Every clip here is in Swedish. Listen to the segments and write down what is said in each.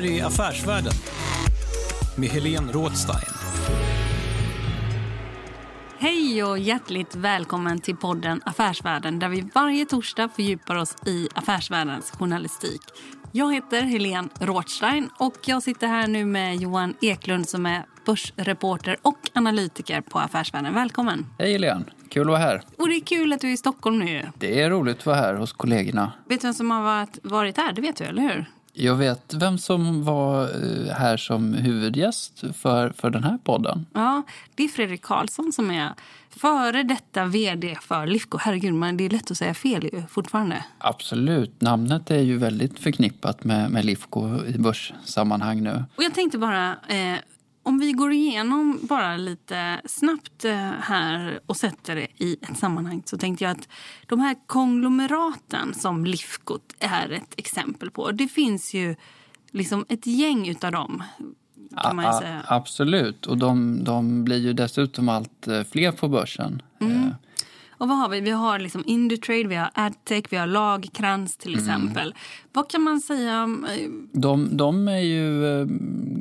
Här är Affärsvärlden med Helene Rådstein. Hej och hjärtligt välkommen till podden Affärsvärlden där vi varje torsdag fördjupar oss i affärsvärldens journalistik. Jag heter Helene Rothstein och jag sitter här nu med Johan Eklund som är börsreporter och analytiker på Affärsvärlden. Välkommen! Hej Helene, kul att vara här. Och det är kul att du är i Stockholm nu. Det är roligt att vara här hos kollegorna. Vet du vem som har varit, varit här? Det vet du, eller hur? Jag vet vem som var eh, här som huvudgäst för, för den här podden. Ja, det är Fredrik Karlsson som är före detta vd för Lifco. Herregud, men det är lätt att säga fel fortfarande. Absolut, namnet är ju väldigt förknippat med, med Lifco i börssammanhang nu. Och jag tänkte bara, eh, om vi går igenom bara lite snabbt eh, här och sätter det i ett sammanhang så tänkte jag att de här konglomeraten som Lifco är ett exempel på. Det finns ju liksom ett gäng utav dem kan man ju säga. Absolut, och de, de blir ju dessutom allt eh, fler på börsen. Mm. Och vad har vi? Vi har liksom Indutrade, vi har Adtech, vi har Lagkrans till exempel. Vad kan man säga om... eh, De, de är ju eh,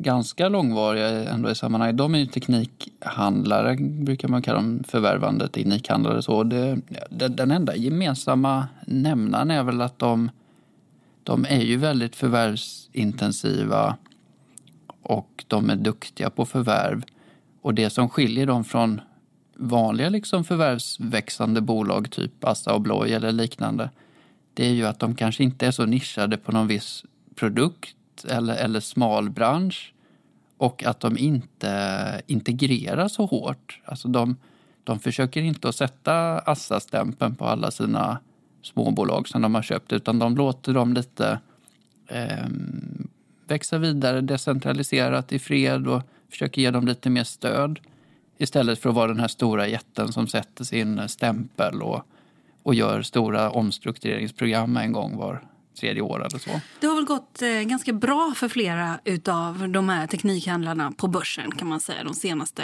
ganska långvariga ändå i sammanhanget. De är ju teknikhandlare, brukar man kalla dem, förvärvande teknikhandlare. Så det, den enda gemensamma nämnaren är väl att de, de är ju väldigt förvärvsintensiva och de är duktiga på förvärv. Och det som skiljer dem från vanliga liksom förvärvsväxande bolag, typ Assa och Bloy eller liknande, det är ju att de kanske inte är så nischade på någon viss produkt eller, eller smal bransch och att de inte integrerar så hårt. Alltså de, de försöker inte att sätta Assa-stämpeln på alla sina småbolag som de har köpt utan de låter dem lite eh, växa vidare decentraliserat i fred och försöker ge dem lite mer stöd istället för att vara den här stora jätten som sätter sin stämpel och, och gör stora omstruktureringsprogram en gång var tredje år eller så. Det har väl gått eh, ganska bra för flera utav de här teknikhandlarna på börsen kan man säga de senaste,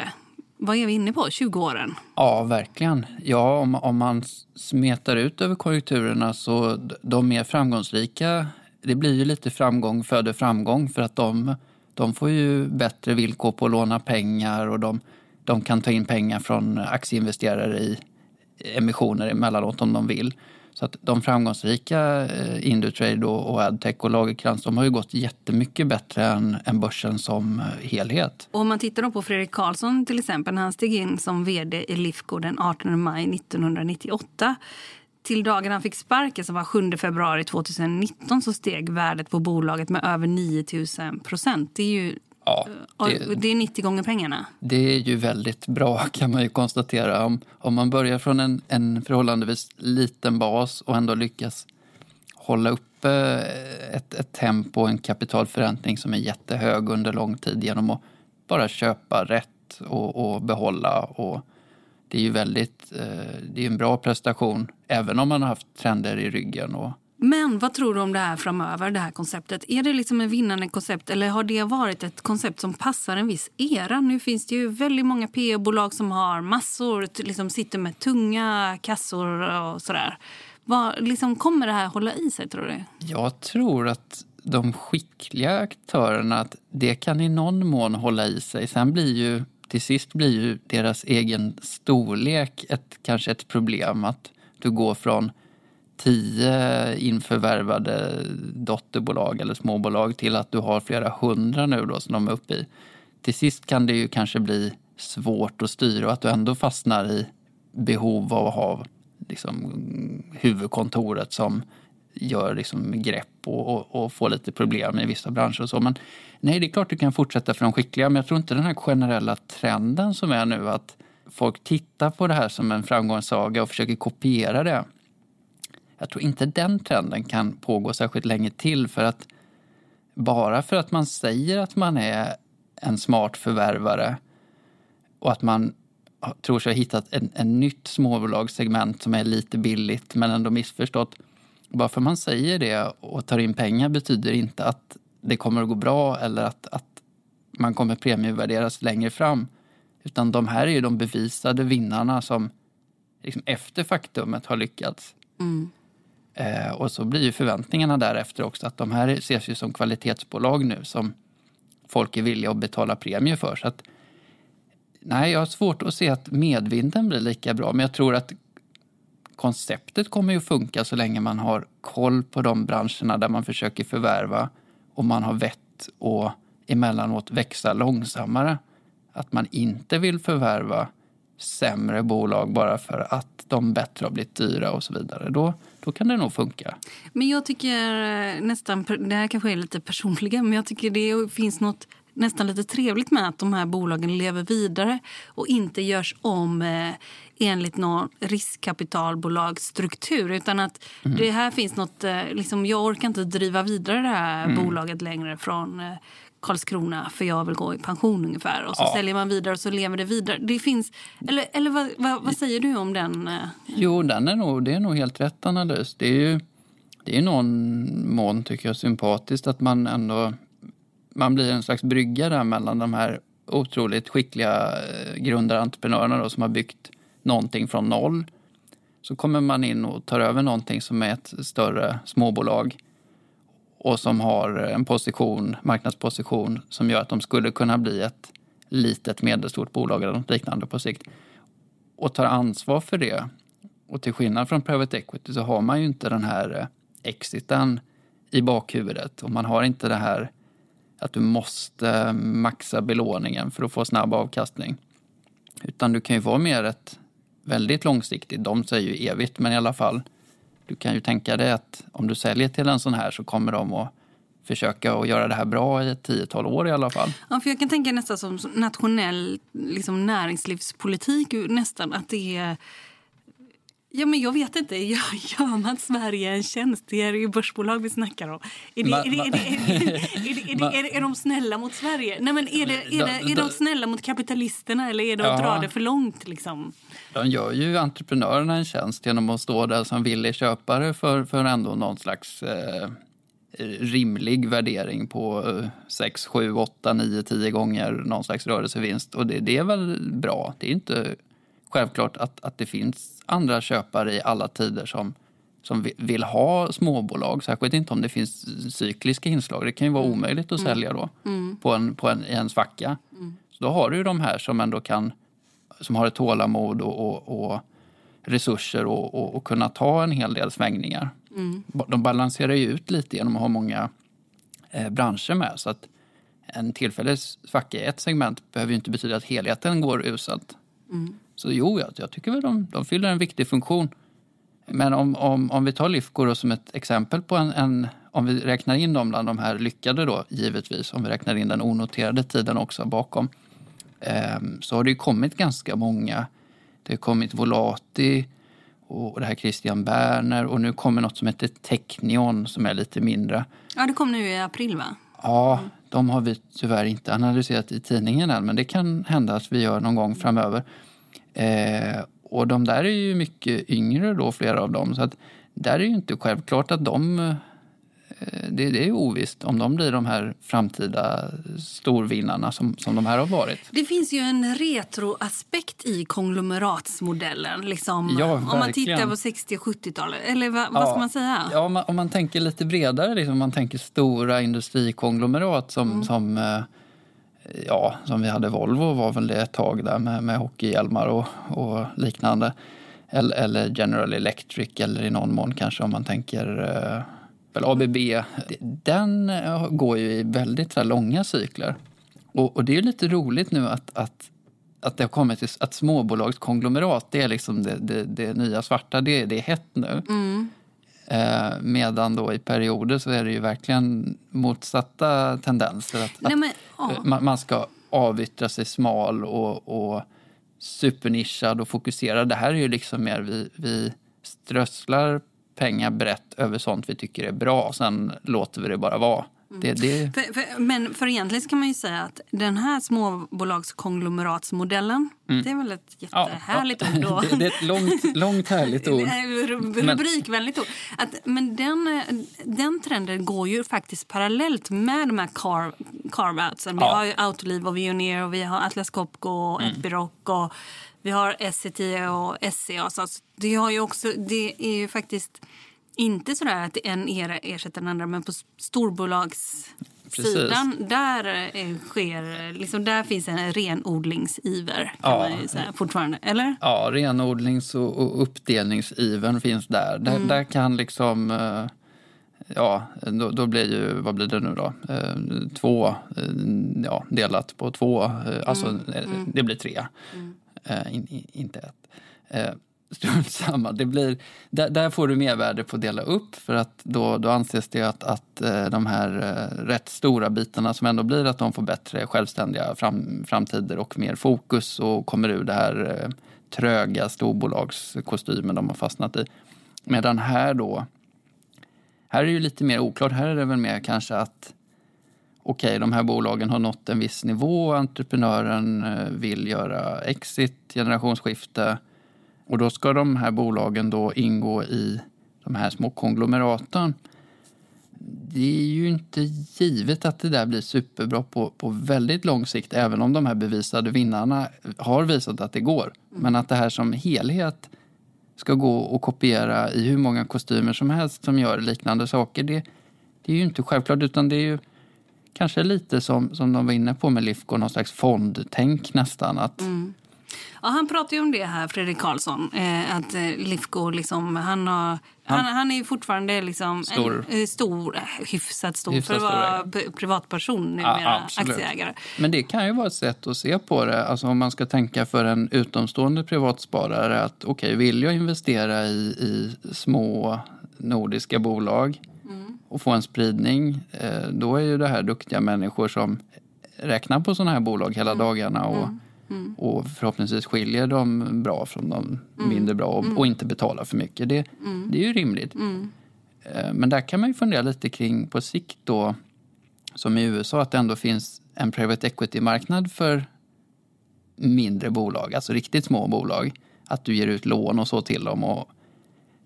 vad är vi inne på, 20 åren? Ja, verkligen. Ja, om, om man smetar ut över konjunkturerna så de mer framgångsrika, det blir ju lite framgång föder framgång för att de, de får ju bättre villkor på att låna pengar och de, de kan ta in pengar från aktieinvesterare i emissioner emellanåt om de vill. Så att de framgångsrika eh, Indutrade och, och Adtech och Lagercrantz de har ju gått jättemycket bättre än, än börsen som eh, helhet. Och om man tittar då på Fredrik Karlsson till exempel när han steg in som vd i Lifco den 18 maj 1998 till dagen han fick sparken, som var 7 februari 2019, så steg värdet på bolaget med över 9000 procent. Det är ju Ja, det... det är 90 gånger pengarna. Det är ju väldigt bra kan man ju konstatera. Om, om man börjar från en, en förhållandevis liten bas och ändå lyckas hålla uppe ett, ett tempo och en kapitalförräntning som är jättehög under lång tid genom att bara köpa rätt och, och behålla. Och det är ju väldigt, eh, det är en bra prestation även om man har haft trender i ryggen. Och, men vad tror du om det här framöver, det här konceptet? Är det liksom en vinnande koncept eller har det varit ett koncept som passar en viss era? Nu finns det ju väldigt många PE-bolag som har massor, liksom sitter med tunga kassor och sådär. Vad, liksom, kommer det här hålla i sig tror du? Jag tror att de skickliga aktörerna, att det kan i någon mån hålla i sig. Sen blir ju, till sist blir ju deras egen storlek ett, kanske ett problem. Att du går från tio införvärvade dotterbolag eller småbolag till att du har flera hundra nu då som de är uppe i. Till sist kan det ju kanske bli svårt att styra och att du ändå fastnar i behov av att ha liksom, huvudkontoret som gör liksom grepp och, och, och får lite problem i vissa branscher och så. Men nej, det är klart du kan fortsätta för de skickliga, men jag tror inte den här generella trenden som är nu att folk tittar på det här som en framgångssaga och försöker kopiera det. Jag tror inte den trenden kan pågå särskilt länge till för att bara för att man säger att man är en smart förvärvare och att man tror sig ha hittat en, en nytt småbolagssegment som är lite billigt men ändå missförstått. Bara för man säger det och tar in pengar betyder inte att det kommer att gå bra eller att, att man kommer premievärderas längre fram. Utan de här är ju de bevisade vinnarna som liksom efter faktumet har lyckats. Mm. Eh, och så blir ju förväntningarna därefter också att de här ses ju som kvalitetsbolag nu som folk är villiga att betala premier för. Så att, nej, jag har svårt att se att medvinden blir lika bra men jag tror att konceptet kommer ju att funka så länge man har koll på de branscherna där man försöker förvärva och man har vett och emellanåt växa långsammare. Att man inte vill förvärva sämre bolag bara för att de bättre har blivit dyra och så vidare. Då, då kan det nog funka. Men jag tycker eh, nästan, det här kanske är lite personliga, men jag tycker det finns något nästan lite trevligt med att de här bolagen lever vidare och inte görs om eh, enligt någon riskkapitalbolagsstruktur. Utan att mm. det här finns något, eh, liksom, jag orkar inte driva vidare det här mm. bolaget längre från eh, Karlskrona för jag vill gå i pension ungefär. Och så ja. säljer man vidare och så lever det vidare. Det finns, eller eller vad, vad, vad säger du om den? Eh? Jo, den är nog, det är nog helt rätt analys. Det är ju det är någon mån tycker jag sympatiskt att man ändå man blir en slags brygga där mellan de här otroligt skickliga eh, grundarentreprenörerna då, som har byggt någonting från noll. Så kommer man in och tar över någonting som är ett större småbolag och som har en position, marknadsposition som gör att de skulle kunna bli ett litet medelstort bolag eller något liknande på sikt. Och tar ansvar för det. Och till skillnad från private equity så har man ju inte den här eh, exiten i bakhuvudet och man har inte det här att du måste eh, maxa belåningen för att få snabb avkastning. Utan du kan ju vara mer ett väldigt långsiktigt, de säger ju evigt, men i alla fall. Du kan ju tänka dig att om du säljer till en sån här så kommer de att försöka att göra det här bra i ett tiotal år i alla fall. Ja, för jag kan tänka nästan som nationell liksom näringslivspolitik nästan att det är Ja, men jag vet inte. Gör man Sverige en tjänst? Det är ju börsbolag vi snackar om. Är, de snälla mot Sverige? Nej, men är, det, är, det, är de snälla mot kapitalisterna eller är det att dra det för långt? Liksom? De gör ju entreprenörerna en tjänst genom att stå där som villig köpare för, för ändå någon slags eh, rimlig värdering på 6, 7, 8, 9, 10 gånger någon slags rörelsevinst. Och det, det är väl bra. Det är inte självklart att, att det finns andra köpare i alla tider som, som vill ha småbolag. Särskilt inte om det finns cykliska inslag. Det kan ju vara mm. omöjligt att mm. sälja då mm. på en, på en, i en svacka. Mm. Så då har du ju de här som ändå kan som har ett tålamod och, och, och resurser och, och, och, kunna ta en hel del svängningar. Mm. De balanserar ju ut lite genom att ha många eh, branscher med. Så att en tillfällig svacka i ett segment behöver ju inte betyda att helheten går uselt. Mm. Så jo, jag, jag tycker väl de, de fyller en viktig funktion. Men om, om, om vi tar Lifco som ett exempel på en, en, om vi räknar in dem bland de här lyckade då, givetvis, om vi räknar in den onoterade tiden också bakom, eh, så har det ju kommit ganska många. Det har kommit Volati och det här Christian Berner och nu kommer något som heter Technion som är lite mindre. Ja, det kom nu i april va? Ja, de har vi tyvärr inte analyserat i tidningen än men det kan hända att vi gör någon gång framöver. Eh, och de där är ju mycket yngre då, flera av dem. Så att där är ju inte självklart att de... Eh, det, det är ovisst om de blir de här framtida storvinnarna som, som de här har varit. Det finns ju en retroaspekt i konglomeratsmodellen. Liksom, ja, om man tittar på 60 och 70-talet. Eller vad, ja, vad, ska man säga? Ja, om man, om man tänker lite bredare, liksom, om man tänker stora industrikonglomerat som, mm. som eh, ja, som vi hade Volvo var väl det ett tag där med, med hockeyhjälmar och, och liknande. Eller, eller General Electric eller i någon mån kanske om man tänker eh, ABB. Den eh, går ju i väldigt så här, långa cykler. Och, och, det är lite roligt nu att, att, att det har kommit till, att småbolagskonglomerat, det är liksom det, det, det nya svarta, det, det är hett nu. Mm. Eh, medan då i perioder så är det ju verkligen motsatta tendenser. Att, Nej, men, att man, man, ska avyttra sig smal och, och supernischad och fokuserad. Det här är ju liksom mer vi, vi strösslar pengar brett över sånt vi tycker är bra. Sen låter vi det bara vara. Mm. Det, det... För, för, men för egentligen kan man ju säga att den här småbolagskonglomeratsmodellen, mm. det är väl ett jättehärligt ja, ja. ord. det, det, är ett långt, långt härligt ord. Rubrikvänligt ord. Att, men den, den trenden går ju faktiskt parallellt med de här carve, carve Vi ja. har ju Autoliv och Veoneer och vi har Atlas Copco och mm. Epiroc och vi har SCT och SCA. Så det, har ju också, det är ju faktiskt inte så att en era ersätter den andra, men på storbolagssidan där, eh, sker, liksom, där finns en renodlingsiver kan ja. man säga, fortfarande. Eller? Ja, renodlings och, och uppdelningsivern finns där. Där, mm. där kan liksom... Eh, ja, då, då, blir ju, vad blir det nu då? Eh, två, ja, delat på två, alltså mm. Mm. det blir tre. Mm. In, in, inte ett strunt samma. Det blir, där, där, får du mervärde på att dela upp för att då, då anses det att, att eh, de här eh, rätt stora bitarna som ändå blir att de får bättre självständiga fram, framtider och mer fokus och kommer ur det här eh, tröga storbolagskostymen de har fastnat i. Medan här då, här är det ju lite mer oklart. Här är det väl mer kanske att okej, okay, de här bolagen har nått en viss nivå, entreprenören vill göra exit, generationsskifte och då ska de här bolagen då ingå i de här små konglomeraten. Det är ju inte givet att det där blir superbra på, på väldigt lång sikt, även om de här bevisade vinnarna har visat att det går. Men att det här som helhet ska gå och kopiera i hur många kostymer som helst som gör liknande saker, det, det är ju inte självklart, utan det är ju kanske lite som, som de var inne på med Lifco, någon slags fondtänk nästan. Att mm. Ja, han pratar ju om det här, Fredrik Karlsson. Eh, att eh, Lifco, liksom, han, har, han, han är ju fortfarande liksom stor. en eh, stor, hyfsat stor hyfsat för att vara privatperson numera, ja, aktieägare. Men det kan ju vara ett sätt att se på det. Alltså om man ska tänka för en utomstående privatsparare att okej, okay, vill jag investera i, i små nordiska bolag mm. och få en spridning, eh, då är ju det här duktiga människor som räknar på sådana här bolag hela mm. dagarna och mm Mm. Och förhoppningsvis skiljer de bra från de mm. mindre bra och, mm. och, inte betalar för mycket. Det, mm. det är ju rimligt. Mm. Eh, men där kan man ju fundera lite kring på sikt då, som i USA, att det ändå finns en private equity-marknad för mindre bolag, alltså riktigt små bolag. Att du ger ut lån och så till dem. Och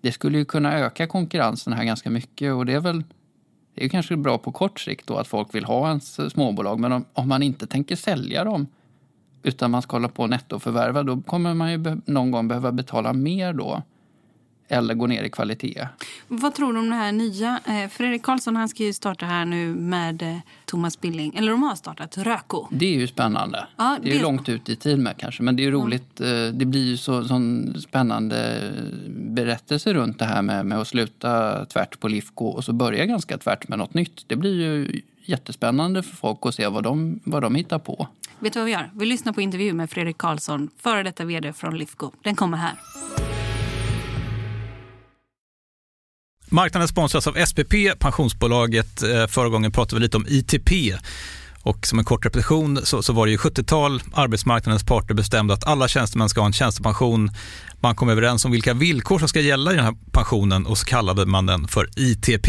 det skulle ju kunna öka konkurrensen här ganska mycket och det är väl det är kanske bra på kort sikt då att folk vill ha ens småbolag men om, om man inte tänker sälja dem utan man ska hålla på och nettoförvärva, då kommer man ju någon gång behöva betala mer då. Eller gå ner i kvalitet. Vad tror du om det här nya? Eh, Fredrik Karlsson han ska ju starta här nu med eh, Thomas Billing. Eller de har startat Röko. Det är ju spännande. Ja, det är ju långt ut i tid med kanske. Men det är ju roligt. Mm. Det blir ju så sån spännande berättelse runt det här med, med att sluta tvärt på Lifco och så börja ganska tvärt med något nytt. Det blir ju jättespännande för folk att se vad de, vad de hittar på. Vet du vad vi gör? Vi lyssnar på intervju med Fredrik Karlsson, före detta vd från Lifco. Den kommer här. Marknaden sponsras av SPP, pensionsbolaget. Eh, förra gången pratade vi lite om ITP. Och som en kort repetition så, så var det ju 70-tal. Arbetsmarknadens parter bestämde att alla tjänstemän ska ha en tjänstepension. Man kom överens om vilka villkor som ska gälla i den här pensionen och så kallade man den för ITP.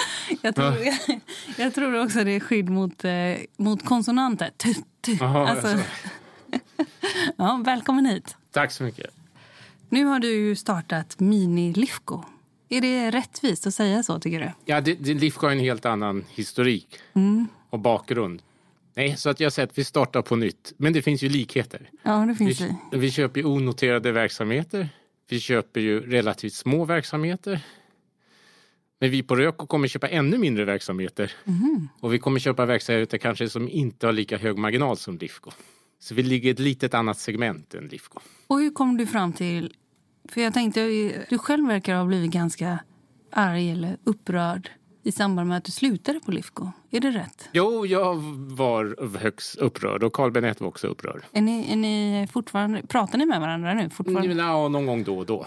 jag, tror, jag, jag, tror också det är skydd mot, eh, mot konsonanter. T, t. Aha, alltså. ja, välkommen hit. Tack så mycket. Nu har du startat Mini Lifco. Är det rättvist att säga så, tycker du? Ja, det, det, Lifco har en helt annan historik mm. och bakgrund. Nej, så att jag säger att vi startar på nytt. Men det finns ju likheter. Ja, det finns vi, det. Vi köper ju onoterade verksamheter. Vi köper ju relativt små verksamheter. Men vi på Röko kommer köpa ännu mindre verksamheter. Mm. Och vi kommer köpa verksamheter kanske som inte har lika hög marginal som Lifco. Så vi ligger i ett litet annat segment än Lifco. Och hur kom du fram till... För jag tänkte, du själv verkar ha blivit ganska arg eller upprörd i samband med att du slutade på Lifco. Är det rätt? Jo, jag var högst upprörd och Carl Benett var också upprörd. Är ni, är ni fortfarande, pratar ni med varandra nu? Fortfarande? Ja, någon gång då och då.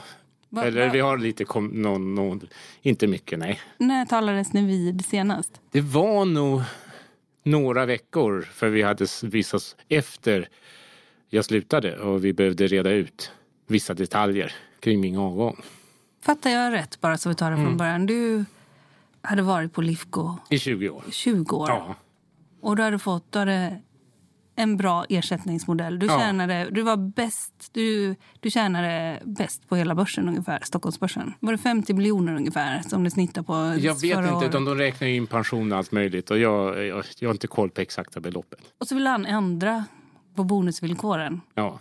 Va, Eller va? vi har lite, kom, någon, någon, inte mycket nej. När talades ni vid senast? Det var nog några veckor för vi hade visat efter jag slutade och vi behövde reda ut vissa detaljer kring min avgång. Fattar jag rätt bara så vi tar det från mm. början? Du hade varit på Lifco i 20 år. 20 år. Ja. Och du hade fått, du hade en bra ersättningsmodell. Du, tjänade, du var bäst, du, du tjänade bäst på hela börsen ungefär, Stockholmsbörsen. Var det 50 miljoner ungefär som det snittar på Jag vet inte, året? de, de räknar in pension och allt möjligt och jag, jag, jag har inte koll på exakta beloppet. Och så ville han ändra på bonusvillkoren. Ja.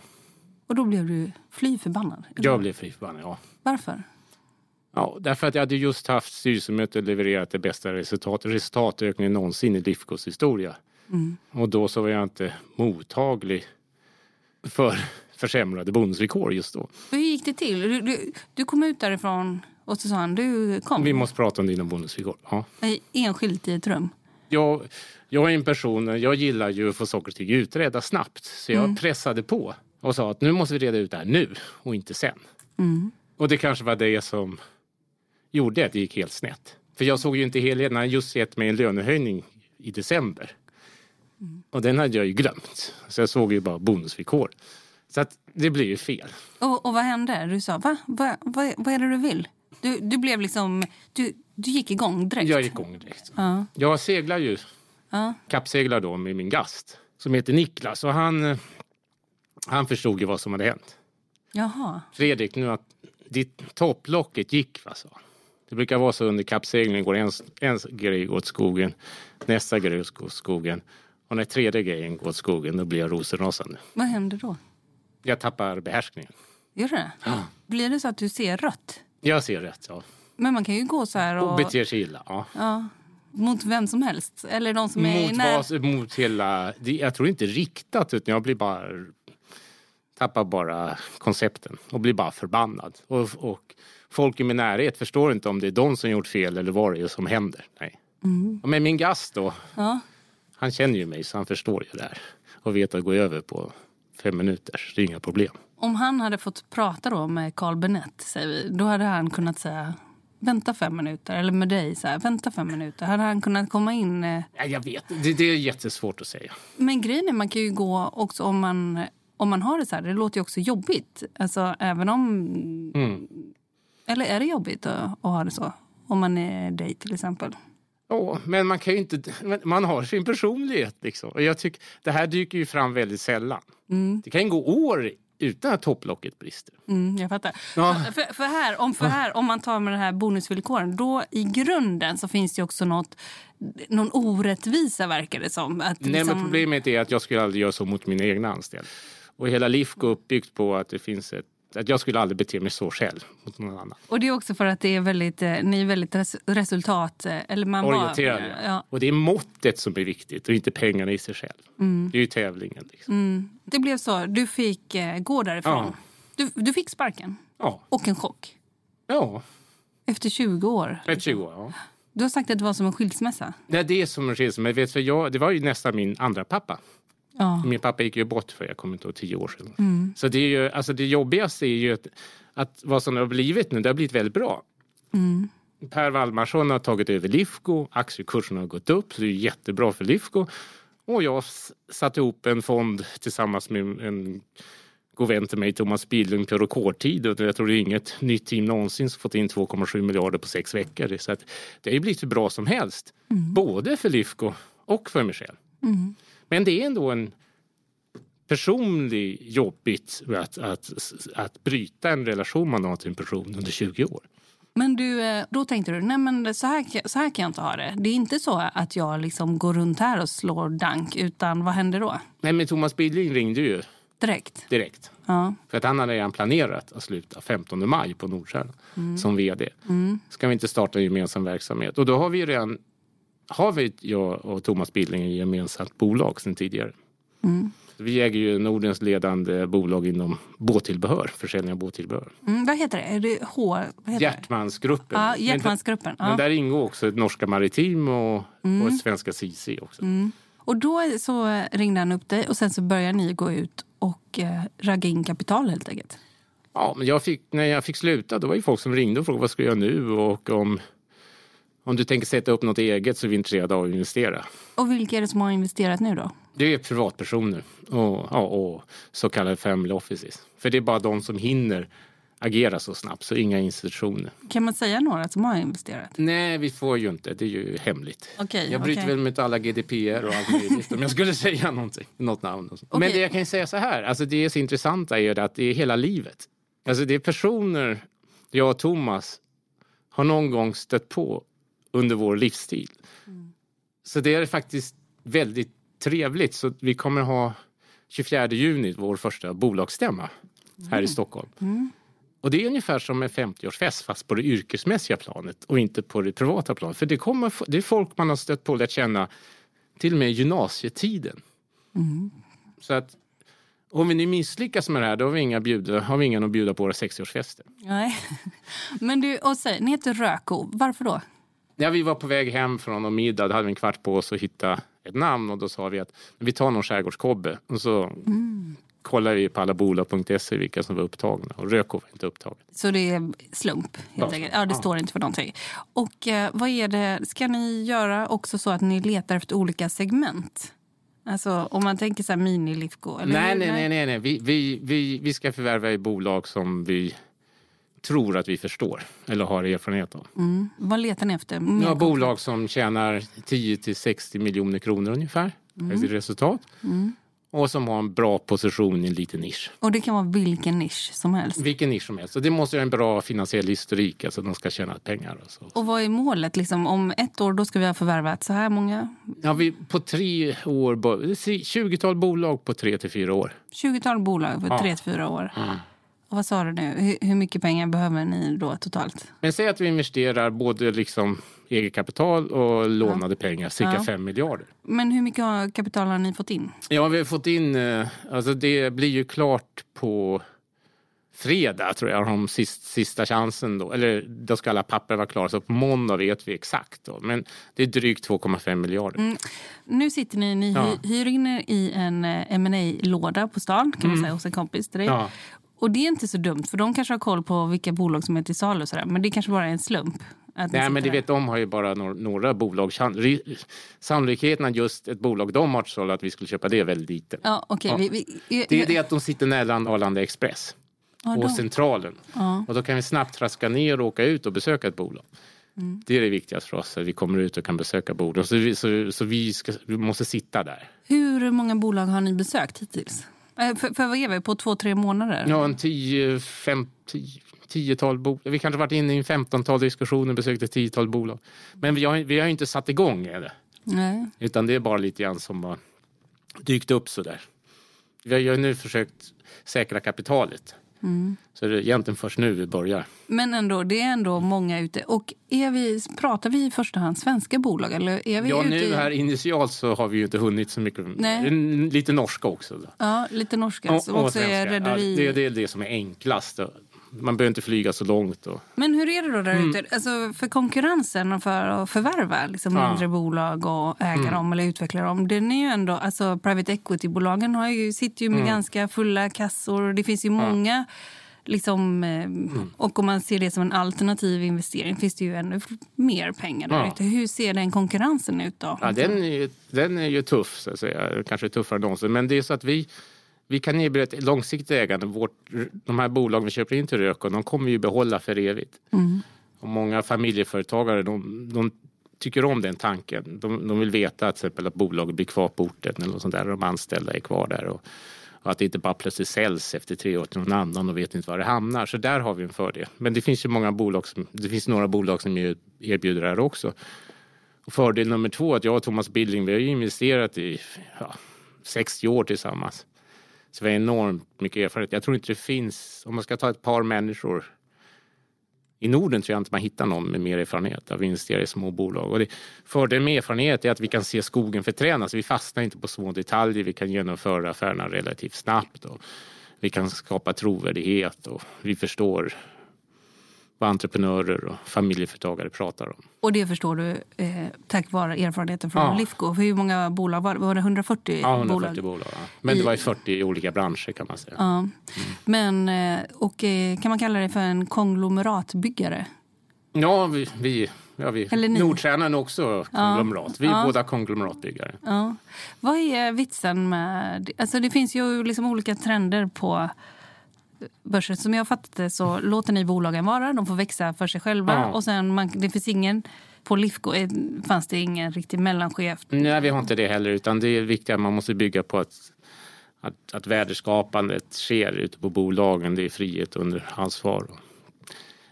Och då blev du fly förbannad? Jag blev fly förbannad, ja. Varför? Ja, därför att jag hade just haft styrelsemöte och levererat det bästa resultat, resultatökningen någonsin i Lifcos historia. Mm. Och då så var jag inte mottaglig för försämrade bonusvillkor just då. Hur gick det till? Du, du, du, kom ut därifrån och så sa han, du kom. Vi måste prata om dina bonusvillkor. Ja. Enskilt i ett rum? Jag, jag är en person, jag gillar ju att få saker och ting utredda snabbt. Så jag mm. pressade på och sa att nu måste vi reda ut det här nu och inte sen. Mm. Och det kanske var det som gjorde att det gick helt snett. För jag såg ju inte helheten. Han just gett mig en lönehöjning i december. Mm. Och den hade jag ju glömt. Så jag såg ju bara bonusvillkor. Så att det blir ju fel. Och, och vad hände? Du sa, va? Va, va, vad är det du vill? Du, du blev liksom, du, du gick igång direkt? Jag gick igång direkt. Ja. Jag seglar ju, ja. kappseglar då med min gast som heter Niklas. Och han, han förstod ju vad som hade hänt. Jaha. Fredrik, nu att ditt topplocket gick, va, så. Det brukar vara så under kappseglingen går en, en grej åt skogen, nästa grej åt skogen och när tredje grejen går åt skogen då blir jag rosenrasande. Vad händer då? Jag tappar behärskningen. Gör det? Ja. Blir det så att du ser rött? Jag ser rött, ja. Men man kan ju gå så här och... Och beter sig illa, ja. ja. Mot vem som helst? Eller de som är mot, när... vad, mot hela... Jag tror inte riktat, utan jag blir bara... Tappar bara koncepten och blir bara förbannad. Och, och folk i min närhet förstår inte om det är de som gjort fel eller vad det är som händer. Nej. Mm. Men min gast då, ja. Han känner ju mig så han förstår ju det här. Och vet att gå över på fem minuter, det är inga problem. Om han hade fått prata då med Carl Bennett, säger vi, då hade han kunnat säga vänta fem minuter. Eller med dig, så här, vänta fem minuter. Hade han kunnat komma in? Eh... Ja, jag vet, det, det är jättesvårt att säga. Men grejen är, man kan ju gå också om man, om man har det så här. Det låter ju också jobbigt. Alltså även om... Mm. Eller är det jobbigt att, att ha det så? Om man är dig till exempel. Ja, men man kan inte... Man har sin personlighet liksom. Och jag tycker, det här dyker ju fram väldigt sällan. Mm. Det kan ju gå år utan att topplocket brister. Mm, jag fattar. Ja. För, för, här, om, för här, om man tar med de här bonusvillkoren, då i grunden så finns det också något, någon orättvisa verkar det som. Att Nej, liksom- men problemet är att jag skulle aldrig göra så mot mina egna anställda. Och hela Lifco är uppbyggt på att det finns ett att jag skulle aldrig bete mig så själv mot någon annan. Och det är också för att det är väldigt, eh, ni är väldigt res, resultat... eh, Eller man Orienterade. ja. Och det är måttet som är viktigt och inte pengarna i sig själv. Mm. Det är ju tävlingen. Liksom. Mm. Det blev så. Du fick eh, gå därifrån. Du, du fick sparken. Ja. Och en chock. Ja, Efter 20 år. rätt 20 år. Ja. Du har sagt att det var som en skilsmässa. Nej, det är som en skilsmässa. Vet, för jag, det var ju nästan min andra pappa. Ja. Min pappa gick ju bort för jag kommer inte ihåg, tio år sedan. Mm. Så det, är ju, alltså det jobbigaste är ju att, att vad som har blivit nu, det har blivit väldigt bra. Mm. Per Wallmarsson har tagit över Lifco, aktiekursen har gått upp, så det är jättebra för Lifco. Och jag satte ihop en fond tillsammans med en god vän till mig, Thomas Billung, på rekordtid. Och jag tror det är inget nytt team någonsin som fått in 2,7 miljarder på sex veckor. Så det har ju blivit hur bra som helst, både för Lifco och för mig själv. Mm. Men det är ändå en personlig jobbigt att, att, att bryta en relation man har till en person under 20 år. Men du, eh, då tänkte du, nej men så här, så här kan jag inte ha det. Det är inte så att jag liksom går runt här och slår dank, utan vad händer då? Nej, men Thomas Billing ringde ju Direkt? direkt. Ja. För att han hade redan planerat att sluta 15 maj på Nordstjärnan Mm. som vd. Mm. Ska vi inte starta en gemensam verksamhet? Och då har vi redan, har vi jag och Thomas Billing ett gemensamt bolag sedan tidigare. Mm. Vi äger ju Nordens ledande bolag inom båttillbehör, försäljning av båttillbehör. Mm, vad heter det? Är det H? Vad? Hjärtmansgruppen. Ja, Men Hjärtmansgruppen. där- Men Ja. där ingår också ett norska Maritim och, Mm. och ett svenska CC också. Mm. Och då så ringde han upp dig och sen så började ni gå ut och eh, ragga in kapital helt enkelt. Ja, men jag fick, när jag fick sluta då var det folk som ringde och frågade vad ska jag göra nu och om, om du tänker sätta upp något eget så är vi intresserade av att investera. Och vilka är det som har investerat nu då? Det är privatpersoner och, ja, och så kallade family offices. För det är bara de som hinner agera så snabbt, så inga institutioner. Kan man säga några som har investerat? Nej, vi får ju inte. Det är ju hemligt. Okej, jag bryter okej. väl mot alla GDPR och allt möjligt om jag skulle säga någonting, något namn. Och så. Men det jag kan säga så här, alltså det så intressanta är att det är hela livet. Alltså det är personer jag och Thomas har någon gång stött på under vår livsstil. Så det är faktiskt väldigt trevligt. Så vi kommer ha 24 juni vår första bolagsstämma här i Stockholm. Mm. Och det är ungefär som en 50-årsfest fast på det yrkesmässiga planet och inte på det privata planet. För det, kommer, det är folk man har stött på och lärt känna till och med gymnasietiden. Mm. Så att om vi nu misslyckas med det här då har vi inga, bjuda, har vi ingen att bjuda på våra 60-årsfester. Nej. Men du, och säg, ni heter Röko. Varför då? Ja, vi var på väg hem från en middag, då hade vi en kvart på oss att hitta ett namn och då sa vi att vi tar någon skärgårdskobbe och så Mm. kollar vi på alla bolag.se vilka som var upptagna och Röko var inte upptaget. Så det är slump helt enkelt? Ja, det Ja. står inte för någonting. Och eh, vad är det, ska ni göra också så att ni letar efter olika segment? Alltså om man tänker så här mini-Lifco? Nej, nej, nej, nej, nej. Vi, vi, vi, vi ska förvärva i bolag som vi tror att vi förstår eller har erfarenhet av. Mm. Vad letar ni efter? Mer konkret. bolag som tjänar 10 till 60 miljoner kronor ungefär Mm. i resultat Mm. och som har en bra position i en liten nisch. Och det kan vara vilken nisch som helst. Vilken nisch som helst. Och det måste ha en bra finansiell historik, alltså de ska tjäna pengar. Och så. Och vad är målet? Liksom, om ett år då ska vi ha förvärvat så här många? Ja, vi, på tre år, bo- 20-tal bolag på tre till fyra år. 20-tal bolag Ja. tre till fyra år. Mm. Vad sa du nu? Hur, hur mycket pengar behöver ni då totalt? Men säg att vi investerar både liksom eget kapital och lånade pengar, cirka Ja. 5 miljarder. Men hur mycket kapital har ni fått in? Ja, vi har fått in, eh, alltså det blir ju klart på fredag tror jag, om sist, sista chansen då. Eller då ska alla papper vara klara, så på måndag vet vi exakt. Då. Men det är drygt 2,5 miljarder. Mm. Nu sitter ni, ni Ja. hy- hyr in er i en eh, M&A låda på stan kan man Mm. säga, hos en kompis till dig. Ja. Och det är inte så dumt, för de kanske har koll på vilka bolag som är till salu. och sådär, Men det kanske bara är en slump. Nej, men det vet de har ju bara några, några bolag. Sannolikheten att just ett bolag de har till att vi skulle köpa det är väldigt liten. Ja, okej. Ja. Vi, vi, Det är det att de sitter nära Arlanda Express Ja, och de- Centralen. Ja. Och då kan vi snabbt traska ner och åka ut och besöka ett bolag. Mm. Det är det viktigaste för oss, att vi kommer ut och kan besöka bolag. Så vi, så, så vi, ska, vi måste sitta där. Hur många bolag har ni besökt hittills? Eh, För, för vad är vi? På två, tre månader? Ja, en tio, fem, tio, tiotal bolag. Vi kanske varit inne i en femtontal diskussioner, besökt ett tiotal bolag. Men vi har, vi har inte satt igång än. Nej. Utan det är bara lite grann som har dykt upp sådär. Vi har ju nu försökt säkra kapitalet. Mm. Så det är egentligen först nu vi börjar. Men ändå, det är ändå många ute. Och är vi, pratar vi i första hand svenska bolag? Eller är vi Ja, nu i... här initialt så har vi ju inte hunnit så mycket. Nej. Lite norska också. Då. Ja, lite norska. Och- och också är rederi... Ja, det, det är det som är enklast. Man behöver inte flyga så långt. Och, Men hur är det då där Mm. ute? Alltså för konkurrensen och för att förvärva liksom Ja. mindre bolag och äga Mm. dem eller utveckla dem. Den är ju ändå, alltså private equity-bolagen har ju, sitter ju med Mm. ganska fulla kassor. Det finns ju många Liksom, eh, Mm. Och om man ser det som en alternativ investering finns det ju ännu mer pengar där Ja. ute. Hur ser den konkurrensen ut då? ja, den, är ju, den är ju tuff, så att säga. kanske tuffare än någonsin. Men det är så att vi, vi kan erbjuda ett långsiktigt ägande. Vårt, de här bolagen vi köper in till Rökon, de kommer vi ju behålla för evigt. Mm. Och många familjeföretagare de, de tycker om den tanken. De, de vill veta att, till exempel, att bolaget blir kvar på orten eller något sånt där. och De anställda är kvar där. Och, och att det inte bara plötsligt säljs efter tre år till någon annan och vet inte var det hamnar. Så där har vi en fördel. Men det finns ju många bolag som, det finns några bolag som ju erbjuder det här också. Och fördel nummer två är att jag och Thomas Billing vi har ju investerat i ja, 60 år tillsammans. Så vi har enormt mycket erfarenhet. Jag tror inte det finns, om man ska ta ett par människor i Norden tror jag inte man hittar någon med mer erfarenhet av att investera i små bolag. Och det, fördelen med erfarenhet är att vi kan se skogen förtränas. Alltså vi fastnar inte på små detaljer. Vi kan genomföra affärerna relativt snabbt. Och vi kan skapa trovärdighet och vi förstår vad entreprenörer och familjeföretagare pratar om. Och det förstår du eh, tack vare erfarenheten från Ja. Lifco. För hur många bolag var det? Var det 140 Ja, 140 bolag? bolag. ja. Men det var i 40 olika branscher kan man säga. Ja. Men, eh, och eh, kan man kalla det för en konglomeratbyggare? Ja, vi, vi, ja, vi. Nordstjärnan är också konglomerat. Vi är Ja. båda konglomeratbyggare. Ja. Vad är vitsen med... Alltså det finns ju liksom olika trender på börsen. Som jag fattat det så låter ni bolagen vara. De får växa för sig själva. Ja. Och sen man, det finns ingen... På Lifco eh, fanns det ingen riktig mellanchef. Nej, vi har inte det heller. Utan det är viktigt att man måste bygga på att, att, att värdeskapandet sker ute på bolagen. Det är frihet under ansvar.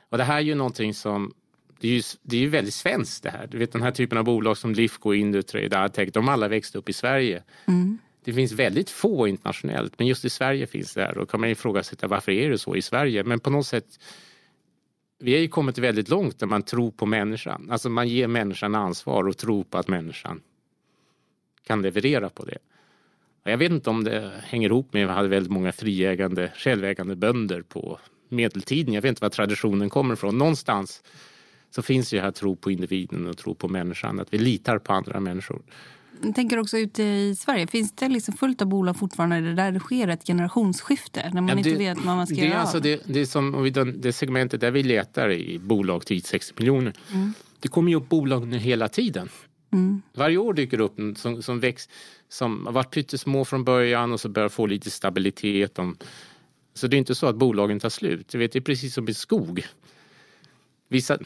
Och det här är ju någonting som... Det är ju, det är ju väldigt svenskt det här. Du vet den här typen av bolag som Lifco, Indutrade, Adtech. De alla växt upp i Sverige. Det finns väldigt få internationellt, men just i Sverige finns det här. Då kan man ifrågasätta varför är det så i Sverige. Men på något sätt, vi har ju kommit väldigt långt där man tror på människan. Alltså man ger människan ansvar och tror på att människan kan leverera på det. Jag vet inte om det hänger ihop med att vi hade väldigt många friägande, självägande bönder på medeltiden. Jag vet inte var traditionen kommer ifrån. Någonstans så finns ju här tro på individen och tro på människan. Att vi litar på andra människor. Jag tänker också ute i Sverige. Finns det liksom fullt av bolag fortfarande där det sker ett generationsskifte? När man Ja, inte det- vet vad man ska det är göra alltså det, det, är som, om det segmentet där vi letar i bolag till 60 miljoner. Mm. Det kommer ju upp bolag nu hela tiden. Mm. Varje år dyker det upp som, som växt, som har varit pyttesmå från början och så börjar få lite stabilitet. De, så det är inte så att bolagen tar slut. Du vet, det är precis som i skog. Vissa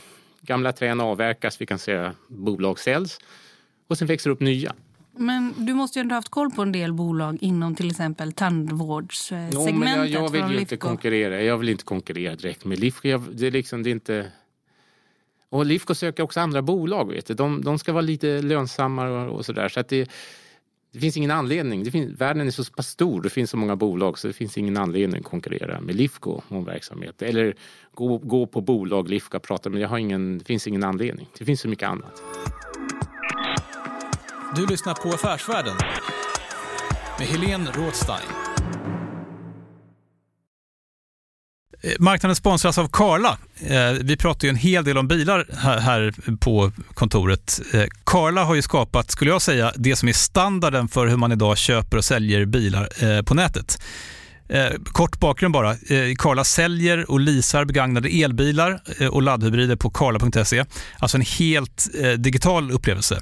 gamla träd avverkas, vi kan säga bolag säljs och sen växer det upp nya. Men du måste ju ändå ha haft koll på en del bolag inom till exempel Jo, tandvårdssegmentet. men jag, jag vill inte konkurrera. Jag vill inte konkurrera direkt med Lifco. Jag, det är liksom, det är inte... Och Lifco söker också andra bolag. Vet du. De, de ska vara lite lönsammare och, och sådär. Så att det, det finns ingen anledning. Det finns, världen är så pass stor. Det finns så många bolag så det finns ingen anledning att konkurrera med Lifco om verksamhet. Eller gå, gå på bolag Lifco och prata. Men jag har ingen, det finns ingen anledning. Det finns så mycket annat. Du lyssnar på Affärsvärlden med Helene Rådstein. Eh, marknaden sponsras av Karla. Eh, vi pratar ju en hel del om bilar här- på kontoret. Eh, karla har ju skapat, skulle jag säga, det som är standarden för hur man idag köper och säljer bilar på nätet. Kort bakgrund bara. Karla säljer och leasar begagnade elbilar och laddhybrider på karla.se. Alltså en helt digital upplevelse.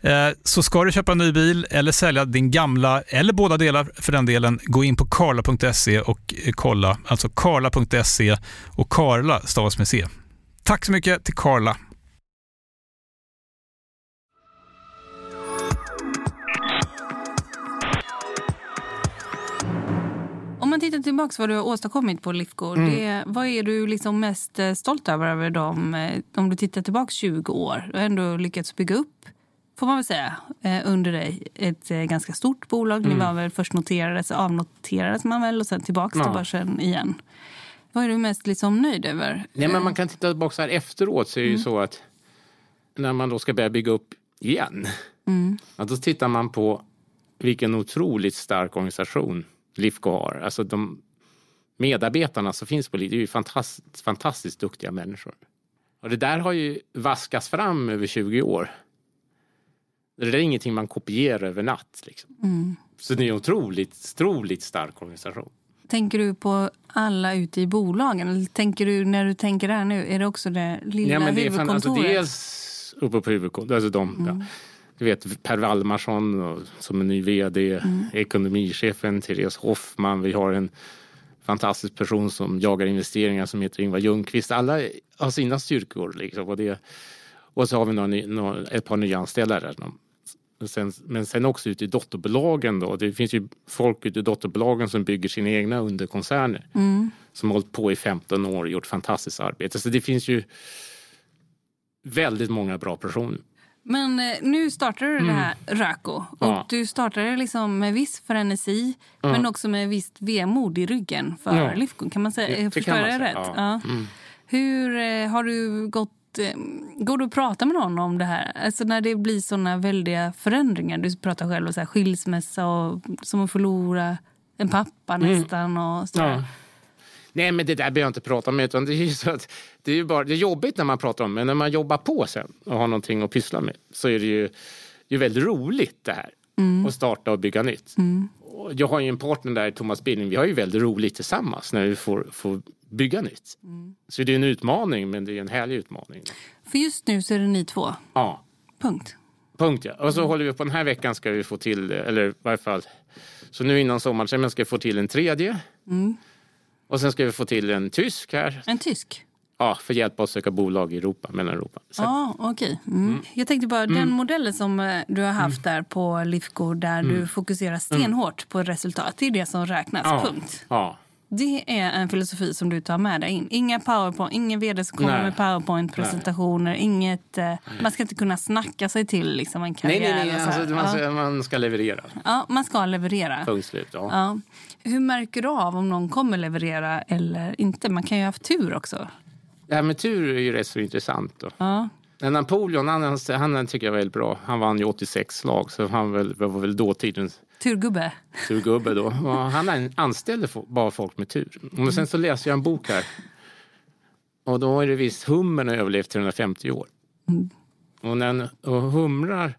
Eh, så ska du köpa en ny bil eller sälja din gamla, eller båda delar för den delen, gå in på karla.se och kolla. Alltså karla.se och Karla stavas med C. Tack så mycket till Karla. Om man tittar tillbaka vad du har åstadkommit på Lifco, mm. det, vad är du liksom mest eh, stolt över, över dem, eh, om du tittar tillbaka 20 år? Du har ändå lyckats bygga upp, får man väl säga, eh, under dig ett ganska stort bolag. Mm. Ni var väl först noterades, avnoterades man väl och sen tillbaka ja. till börsen igen. Vad är du mest liksom nöjd över? Nej, men man kan titta tillbaka här efteråt så är det mm. ju så att när man då ska börja bygga upp igen, mm. då tittar man på vilken otroligt stark organisation Lifco har. Alltså de medarbetarna som finns på Lifco är ju fantastiskt, fantastiskt duktiga människor. Och det där har ju vaskats fram över 20 år. Det är ingenting man kopierar över natt. Liksom. Mm. Så det är en otroligt, otroligt stark organisation. Tänker du på alla ute i bolagen? Eller tänker du, när du tänker här nu, är det också det lilla ja, men det huvudkontoret? Är fan, alltså dels uppe på huvudkontoret, alltså de, mm. ja. Du vet Per Wallmarsson som är ny vd, mm. ekonomichefen Therese Hoffman. Vi har en fantastisk person som jagar investeringar som heter Ingvar Ljungqvist. Alla har sina styrkor. Liksom, och, det, och så har vi några, några, ett par nya anställda där. Sen, men sen också ute i dotterbolagen. Då. Det finns ju folk ute i dotterbolagen som bygger sina egna underkoncerner. Mm. Som har hållit på i 15 år och gjort fantastiskt arbete. Så det finns ju väldigt många bra personer. Men eh, nu startar du mm. det här Röko. Och ja. du startade liksom med viss frenesi ja. men också med visst vemod i ryggen för ja. Lifco. Kan man säga? Det, Förstår jag rätt? Ja. Mm. Hur eh, har du gått eh, Går du att prata med någon om det här? Alltså när det blir såna väldiga förändringar. Du pratar själv om så här skilsmässa och som att förlora en pappa mm. nästan. Och så ja. Nej, men det där behöver jag inte prata om. Utan det är ju så att det är, bara, det är jobbigt när man pratar om men när man jobbar på sen och har någonting att pyssla med så är det ju, det är väldigt roligt det här. Mm. Att starta och bygga nytt. Mm. Jag har ju en partner där, Thomas Billing. Vi har ju väldigt roligt tillsammans när vi får, får bygga nytt. Mm. Så det är en utmaning, men det är en härlig utmaning. För just nu så är det ni två? Ja. Punkt. Punkt, ja. Och så mm. håller vi på den här veckan ska vi få till, eller i varje fall, så nu innan sommaren ska vi få till en tredje. Mm. Och sen ska vi få till en tysk här. En tysk? Ja, för att hjälpa oss söka bolag i Europa, mellan Europa. Ja, okej. Okay. Mm. Mm. Jag tänkte bara, den mm. modellen som eh, du har haft mm. där på Lifco där du mm. fokuserar stenhårt på resultat, det är det som räknas, ja. punkt. Ja. Det är en filosofi som du tar med dig in. Inga powerpoint, ingen vd som kommer nej. med powerpoint-presentationer. Inget, eh, man ska inte kunna snacka sig till liksom, en karriär. Nej, nej, nej. Alltså, man, ska, ja. man, ska, leverera. Ja, man ska leverera. Punkt slut. Ja. ja. Hur märker du av om någon kommer leverera eller inte? Man kan ju ha haft tur också. Ja, men tur är ju rätt så intressant. Då. Ja. Napoleon, han, han tycker jag är väldigt bra. Han vann ju 86 slag, så han var väl, var väl dåtidens Turgubbe. Turgubbe då. Han anställde bara folk med tur. Och sen så läste jag en bok här. Och då är det visst hummern har överlevt 350 år. Mm. Och när och humrar,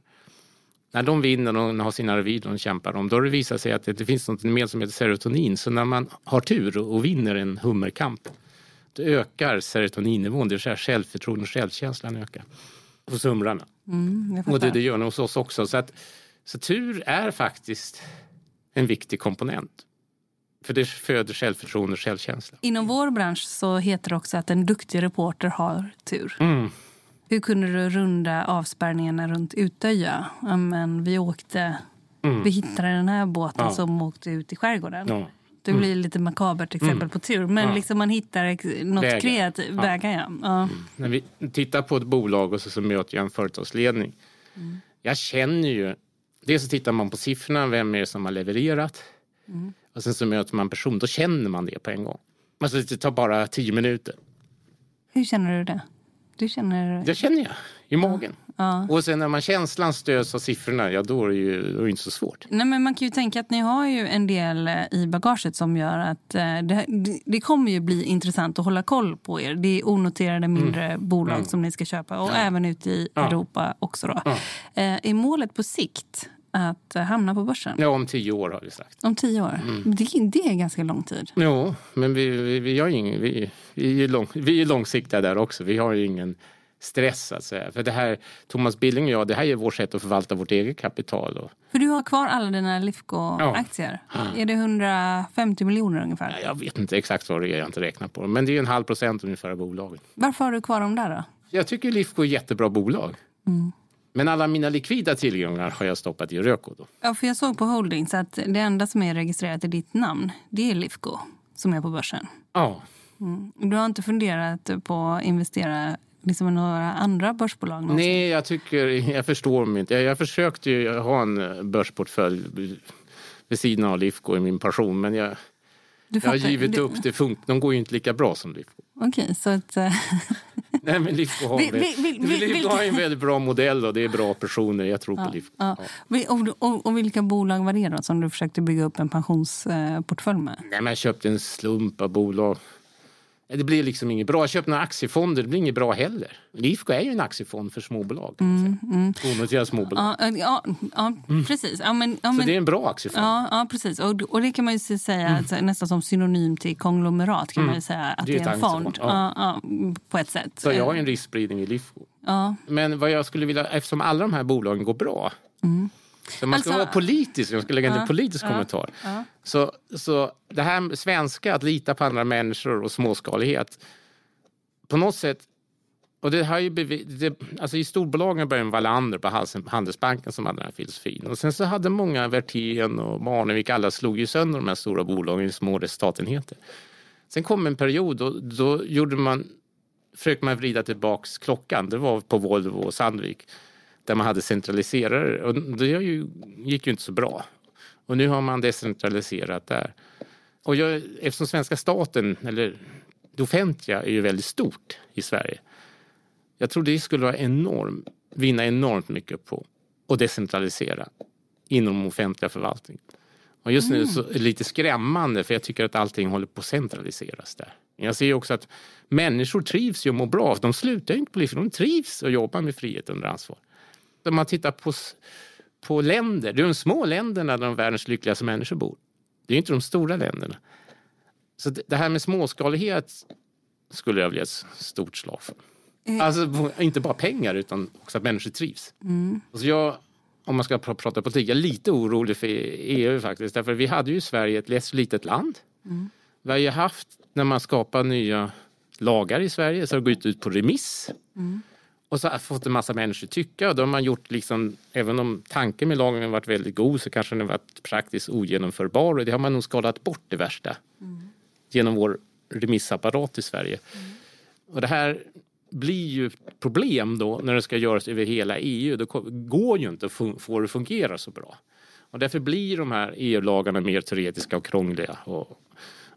när de vinner och har sina revir och kämpar om, då har det visat sig att det, finns något mer som heter serotonin. Så när man har tur och vinner en hummerkamp, ökar serotoninnivån, det vill säga självförtroende och självkänslan ökar hos humrarna. Mm, och det, det gör den hos oss också. Så att så tur är faktiskt en viktig komponent. För det föder självförtroende och självkänsla. Inom vår bransch så heter det också att en duktig reporter har tur. Mm. Hur kunde du runda avspärrningarna runt Utöja? Ja, men vi åkte... Vi hittade den här båten Ja. som åkte ut i skärgården. Ja. Det blir lite makabert exempel på tur. Men Ja. liksom man hittar något Vägar. kreativt. Ja. Vägar, ja. ja. När vi tittar på ett bolag och så, så möter jag en företagsledning. Jag känner ju... Dels så tittar man på siffrorna, vem är det som har levererat? Och sen så möter man en person, då känner man det på en gång. Alltså det tar bara tio minuter. Hur känner du det? Du känner... Det känner jag i magen. Ja. Och sen när man känslan stöds av siffrorna, ja då är det ju då är det inte så svårt. Nej, men man kan ju tänka att ni har ju en del eh, i bagaget som gör att eh, det, det- det kommer ju bli intressant att hålla koll på er. Det är onoterade mindre bolag som ni ska köpa och även ute i Ja. Europa också. Då. Ja. Eh, är målet på sikt att eh, hamna på börsen? Ja, om tio år har vi sagt. Om tio år? Det, det är ganska lång tid. Jo, men vi, vi, vi, har ingen, vi, vi, är lång, vi är långsiktiga där också. Vi har ju ingen stress att säga. För det här, Thomas Billing och jag, det här är vårt sätt att förvalta vårt eget kapital. Och, För du har kvar alla dina Lifco-aktier. Är det 150 miljoner ungefär? jag vet inte exakt vad det är, jag inte räknat på. Men det är en halv procent ungefär av bolaget. Varför har du kvar dem där då? Jag tycker Lifco är ett jättebra bolag. Men alla mina likvida tillgångar har jag stoppat i Röko. Då. Ja, för jag såg på Holdings att det enda som är registrerat i ditt namn, det är Lifco som är på börsen. Ja, Du har inte funderat på att investera liksom några andra börsbolag? någonsin? Nej, jag tycker, jag förstår mig inte. Jag, jag försökte ju ha en eh, börsportfölj vid sidan av Lifco i min passion, men jag, jag har givit du- upp. Det funk, de går ju inte lika bra som Lifco. Okej, så att... Nej, men Lifco har, Vil- vil- vil- vil- Lifco har en väldigt bra modell och det är bra personer. Jag tror på Lifco. ja. och, och, och vilka bolag var det då som du försökte bygga upp en pensionsportfölj med? Nej, men jag köpte en slump av bolag. Det blir liksom inget bra. Jag köpte några aktiefonder, det blir inget bra heller. Lifco är ju en aktiefond för småbolag. Mm, Onoterade småbolag. Ja, eh, ja, ja precis. Ja, men, ja, Så men, det är en bra aktiefond. Ja, ja precis. Och, och det kan man ju säga att, nästan som synonym till konglomerat kan man ju säga att Det det är är en fond. ja. På ett sätt. Så jag har en riskspridning i Lifco. Ja. Men vad jag skulle vilja, eftersom alla de här bolagen går bra. Så man ska Alltså- vara politisk, jag ska lägga in en politisk ja, kommentar. ja. Så, så det här med svenska, att lita på andra människor och småskalighet. På något sätt, och det har ju det, alltså i storbolagen började med Wallander på Handelsbanken som hade den här filosofin. Och sen så hade många, Werthén och Barnevik, alla slog ju sönder de här stora bolagen i små resultatenheter. Sen kom en period och då gjorde man, försökte man vrida tillbaks klockan. Det var på Volvo och Sandvik där man hade centraliserare. Och det ju, gick ju inte så bra. Och nu har man decentraliserat där. Och jag, eftersom svenska staten, eller det offentliga, är ju väldigt stort i Sverige. Jag tror det skulle vara enorm, vinna enormt mycket på att decentralisera inom offentliga förvaltningen. Och just nu så är det lite skrämmande för jag tycker att allting håller på att centraliseras där. Jag ser ju också att människor trivs ju och mår bra. De slutar ju inte på livet, de trivs och jobbar med frihet under ansvar. Om man tittar på, på länder, det är de små länderna där de världens lyckligaste människor bor. Det är inte de stora länderna. Så det här med småskalighet skulle jag vilja ett stort slag för. Alltså på- inte bara pengar utan också att människor trivs. Alltså jag, om man ska pr- prata politik, jag är lite orolig för EU faktiskt. Därför vi hade ju Sverige ett litet land. Vi har ju haft, när man skapar nya lagar i Sverige, så har det gått ut på remiss. Och så har fått en massa människor tycka. Och då har man gjort, liksom, även om tanken med lagen har varit väldigt god så kanske den har varit praktiskt ogenomförbar. Och det har man nog skalat bort det värsta. Genom vår remissapparat i Sverige. Och det här blir ju ett problem då när det ska göras över hela EU. Det går ju inte att få det att fungera så bra. Och därför blir de här EU-lagarna mer teoretiska och krångliga och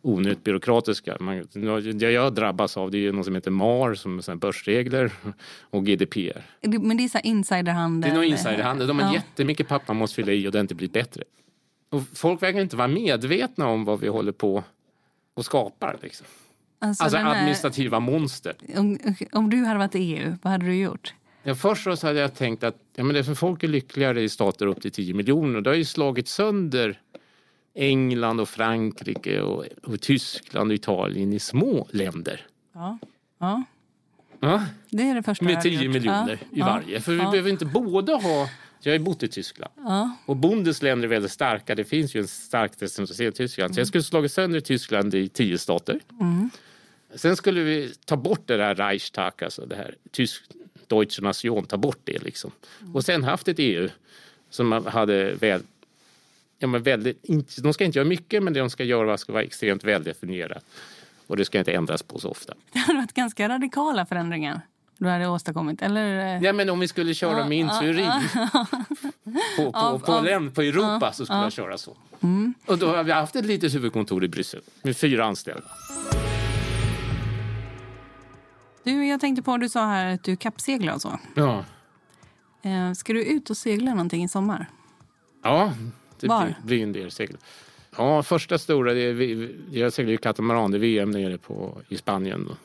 onödigt byråkratiska. Man, det jag drabbas av det är något som heter MAR, som är börsregler, och GDPR. Men det är så insiderhandel. Det är nog insiderhandel. De har Ja. jättemycket papper man måste fylla i och det har inte blivit bättre. Och folk verkar inte vara medvetna om vad vi håller på och skapar. Liksom. Alltså, Alltså den här- administrativa monster. om, om du hade varit EU, vad hade du gjort? Ja, först så hade jag tänkt att ja, men det är för folk är lyckligare i stater upp till 10 miljoner. Det har ju slagit sönder England och Frankrike och, och Tyskland och Italien i små länder. Ja. ja. Ja, Det är det första med hade 10 gjort. miljoner ja. i varje. För vi behöver inte båda ha... Jag har ju bott i Tyskland. Ja. Och Bundesländer är väldigt starka. Det finns ju en stark decentraliserad Tyskland. Så jag skulle slagit sönder Tyskland i tio stater. Mm. Sen skulle vi ta bort det där Reichstag, alltså det här tysk, Deutsche Nation, ta bort det liksom. Och sen haft ett EU som hade väl, ja, men väldigt, de ska inte göra mycket men det de ska göra ska vara extremt väldefinierat. Och det ska inte ändras på så ofta. Det hade varit ganska radikala förändringar du hade åstadkommit? Eller? Ja, men om vi skulle köra med insurin på, på, av, på, av, på Europa så skulle jag köra så. Mm. Och då har vi haft ett litet huvudkontor i Bryssel med fyra anställda. Du, jag tänkte på, du sa här att du kappseglar och så. Ja. Eh, ska du ut och segla någonting i sommar? Ja, det Var? blir, en del segel. Ja, första stora, det är, jag seglar ju katamaran, det är VM nere på, i Spanien. Då.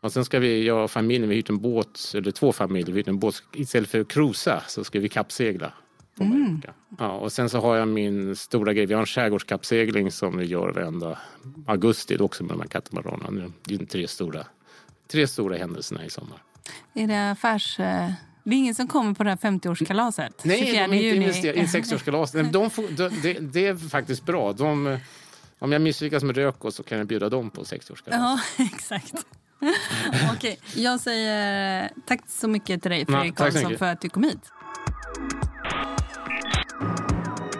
Och sen ska vi, jag och familjen, vi hyrt en båt, eller två familjer, vi hyrt en båt. Istället för att cruisa så ska vi kappsegla. På mm. Ja, och sen så har jag min stora grej, vi har en skärgårdskappsegling som vi gör varenda augusti också med de här katamaranerna. Det är tre stora, tre stora händelserna i sommar. Är det affärs... Det är ingen som kommer på det här 50-årskalaset? Nej, de är inte investerade i 60-årskalaset. De de, det, det är faktiskt bra. De, om jag misslyckas med Röko så kan jag bjuda dem på 60-årskalaset. Ja, exakt. Okej, jag säger tack så mycket till dig Fredrik ja, Karlsson för att du kom hit.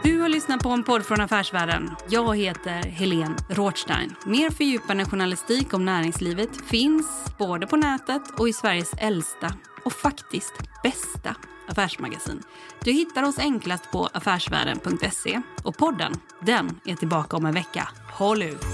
Du har lyssnat på en podd från Affärsvärlden. Jag heter Helene Rothstein. Mer fördjupande journalistik om näringslivet finns både på nätet och i Sveriges äldsta och faktiskt bästa affärsmagasin. Du hittar oss enklast på affärsvärlden.se och podden, den är tillbaka om en vecka. Håll ut!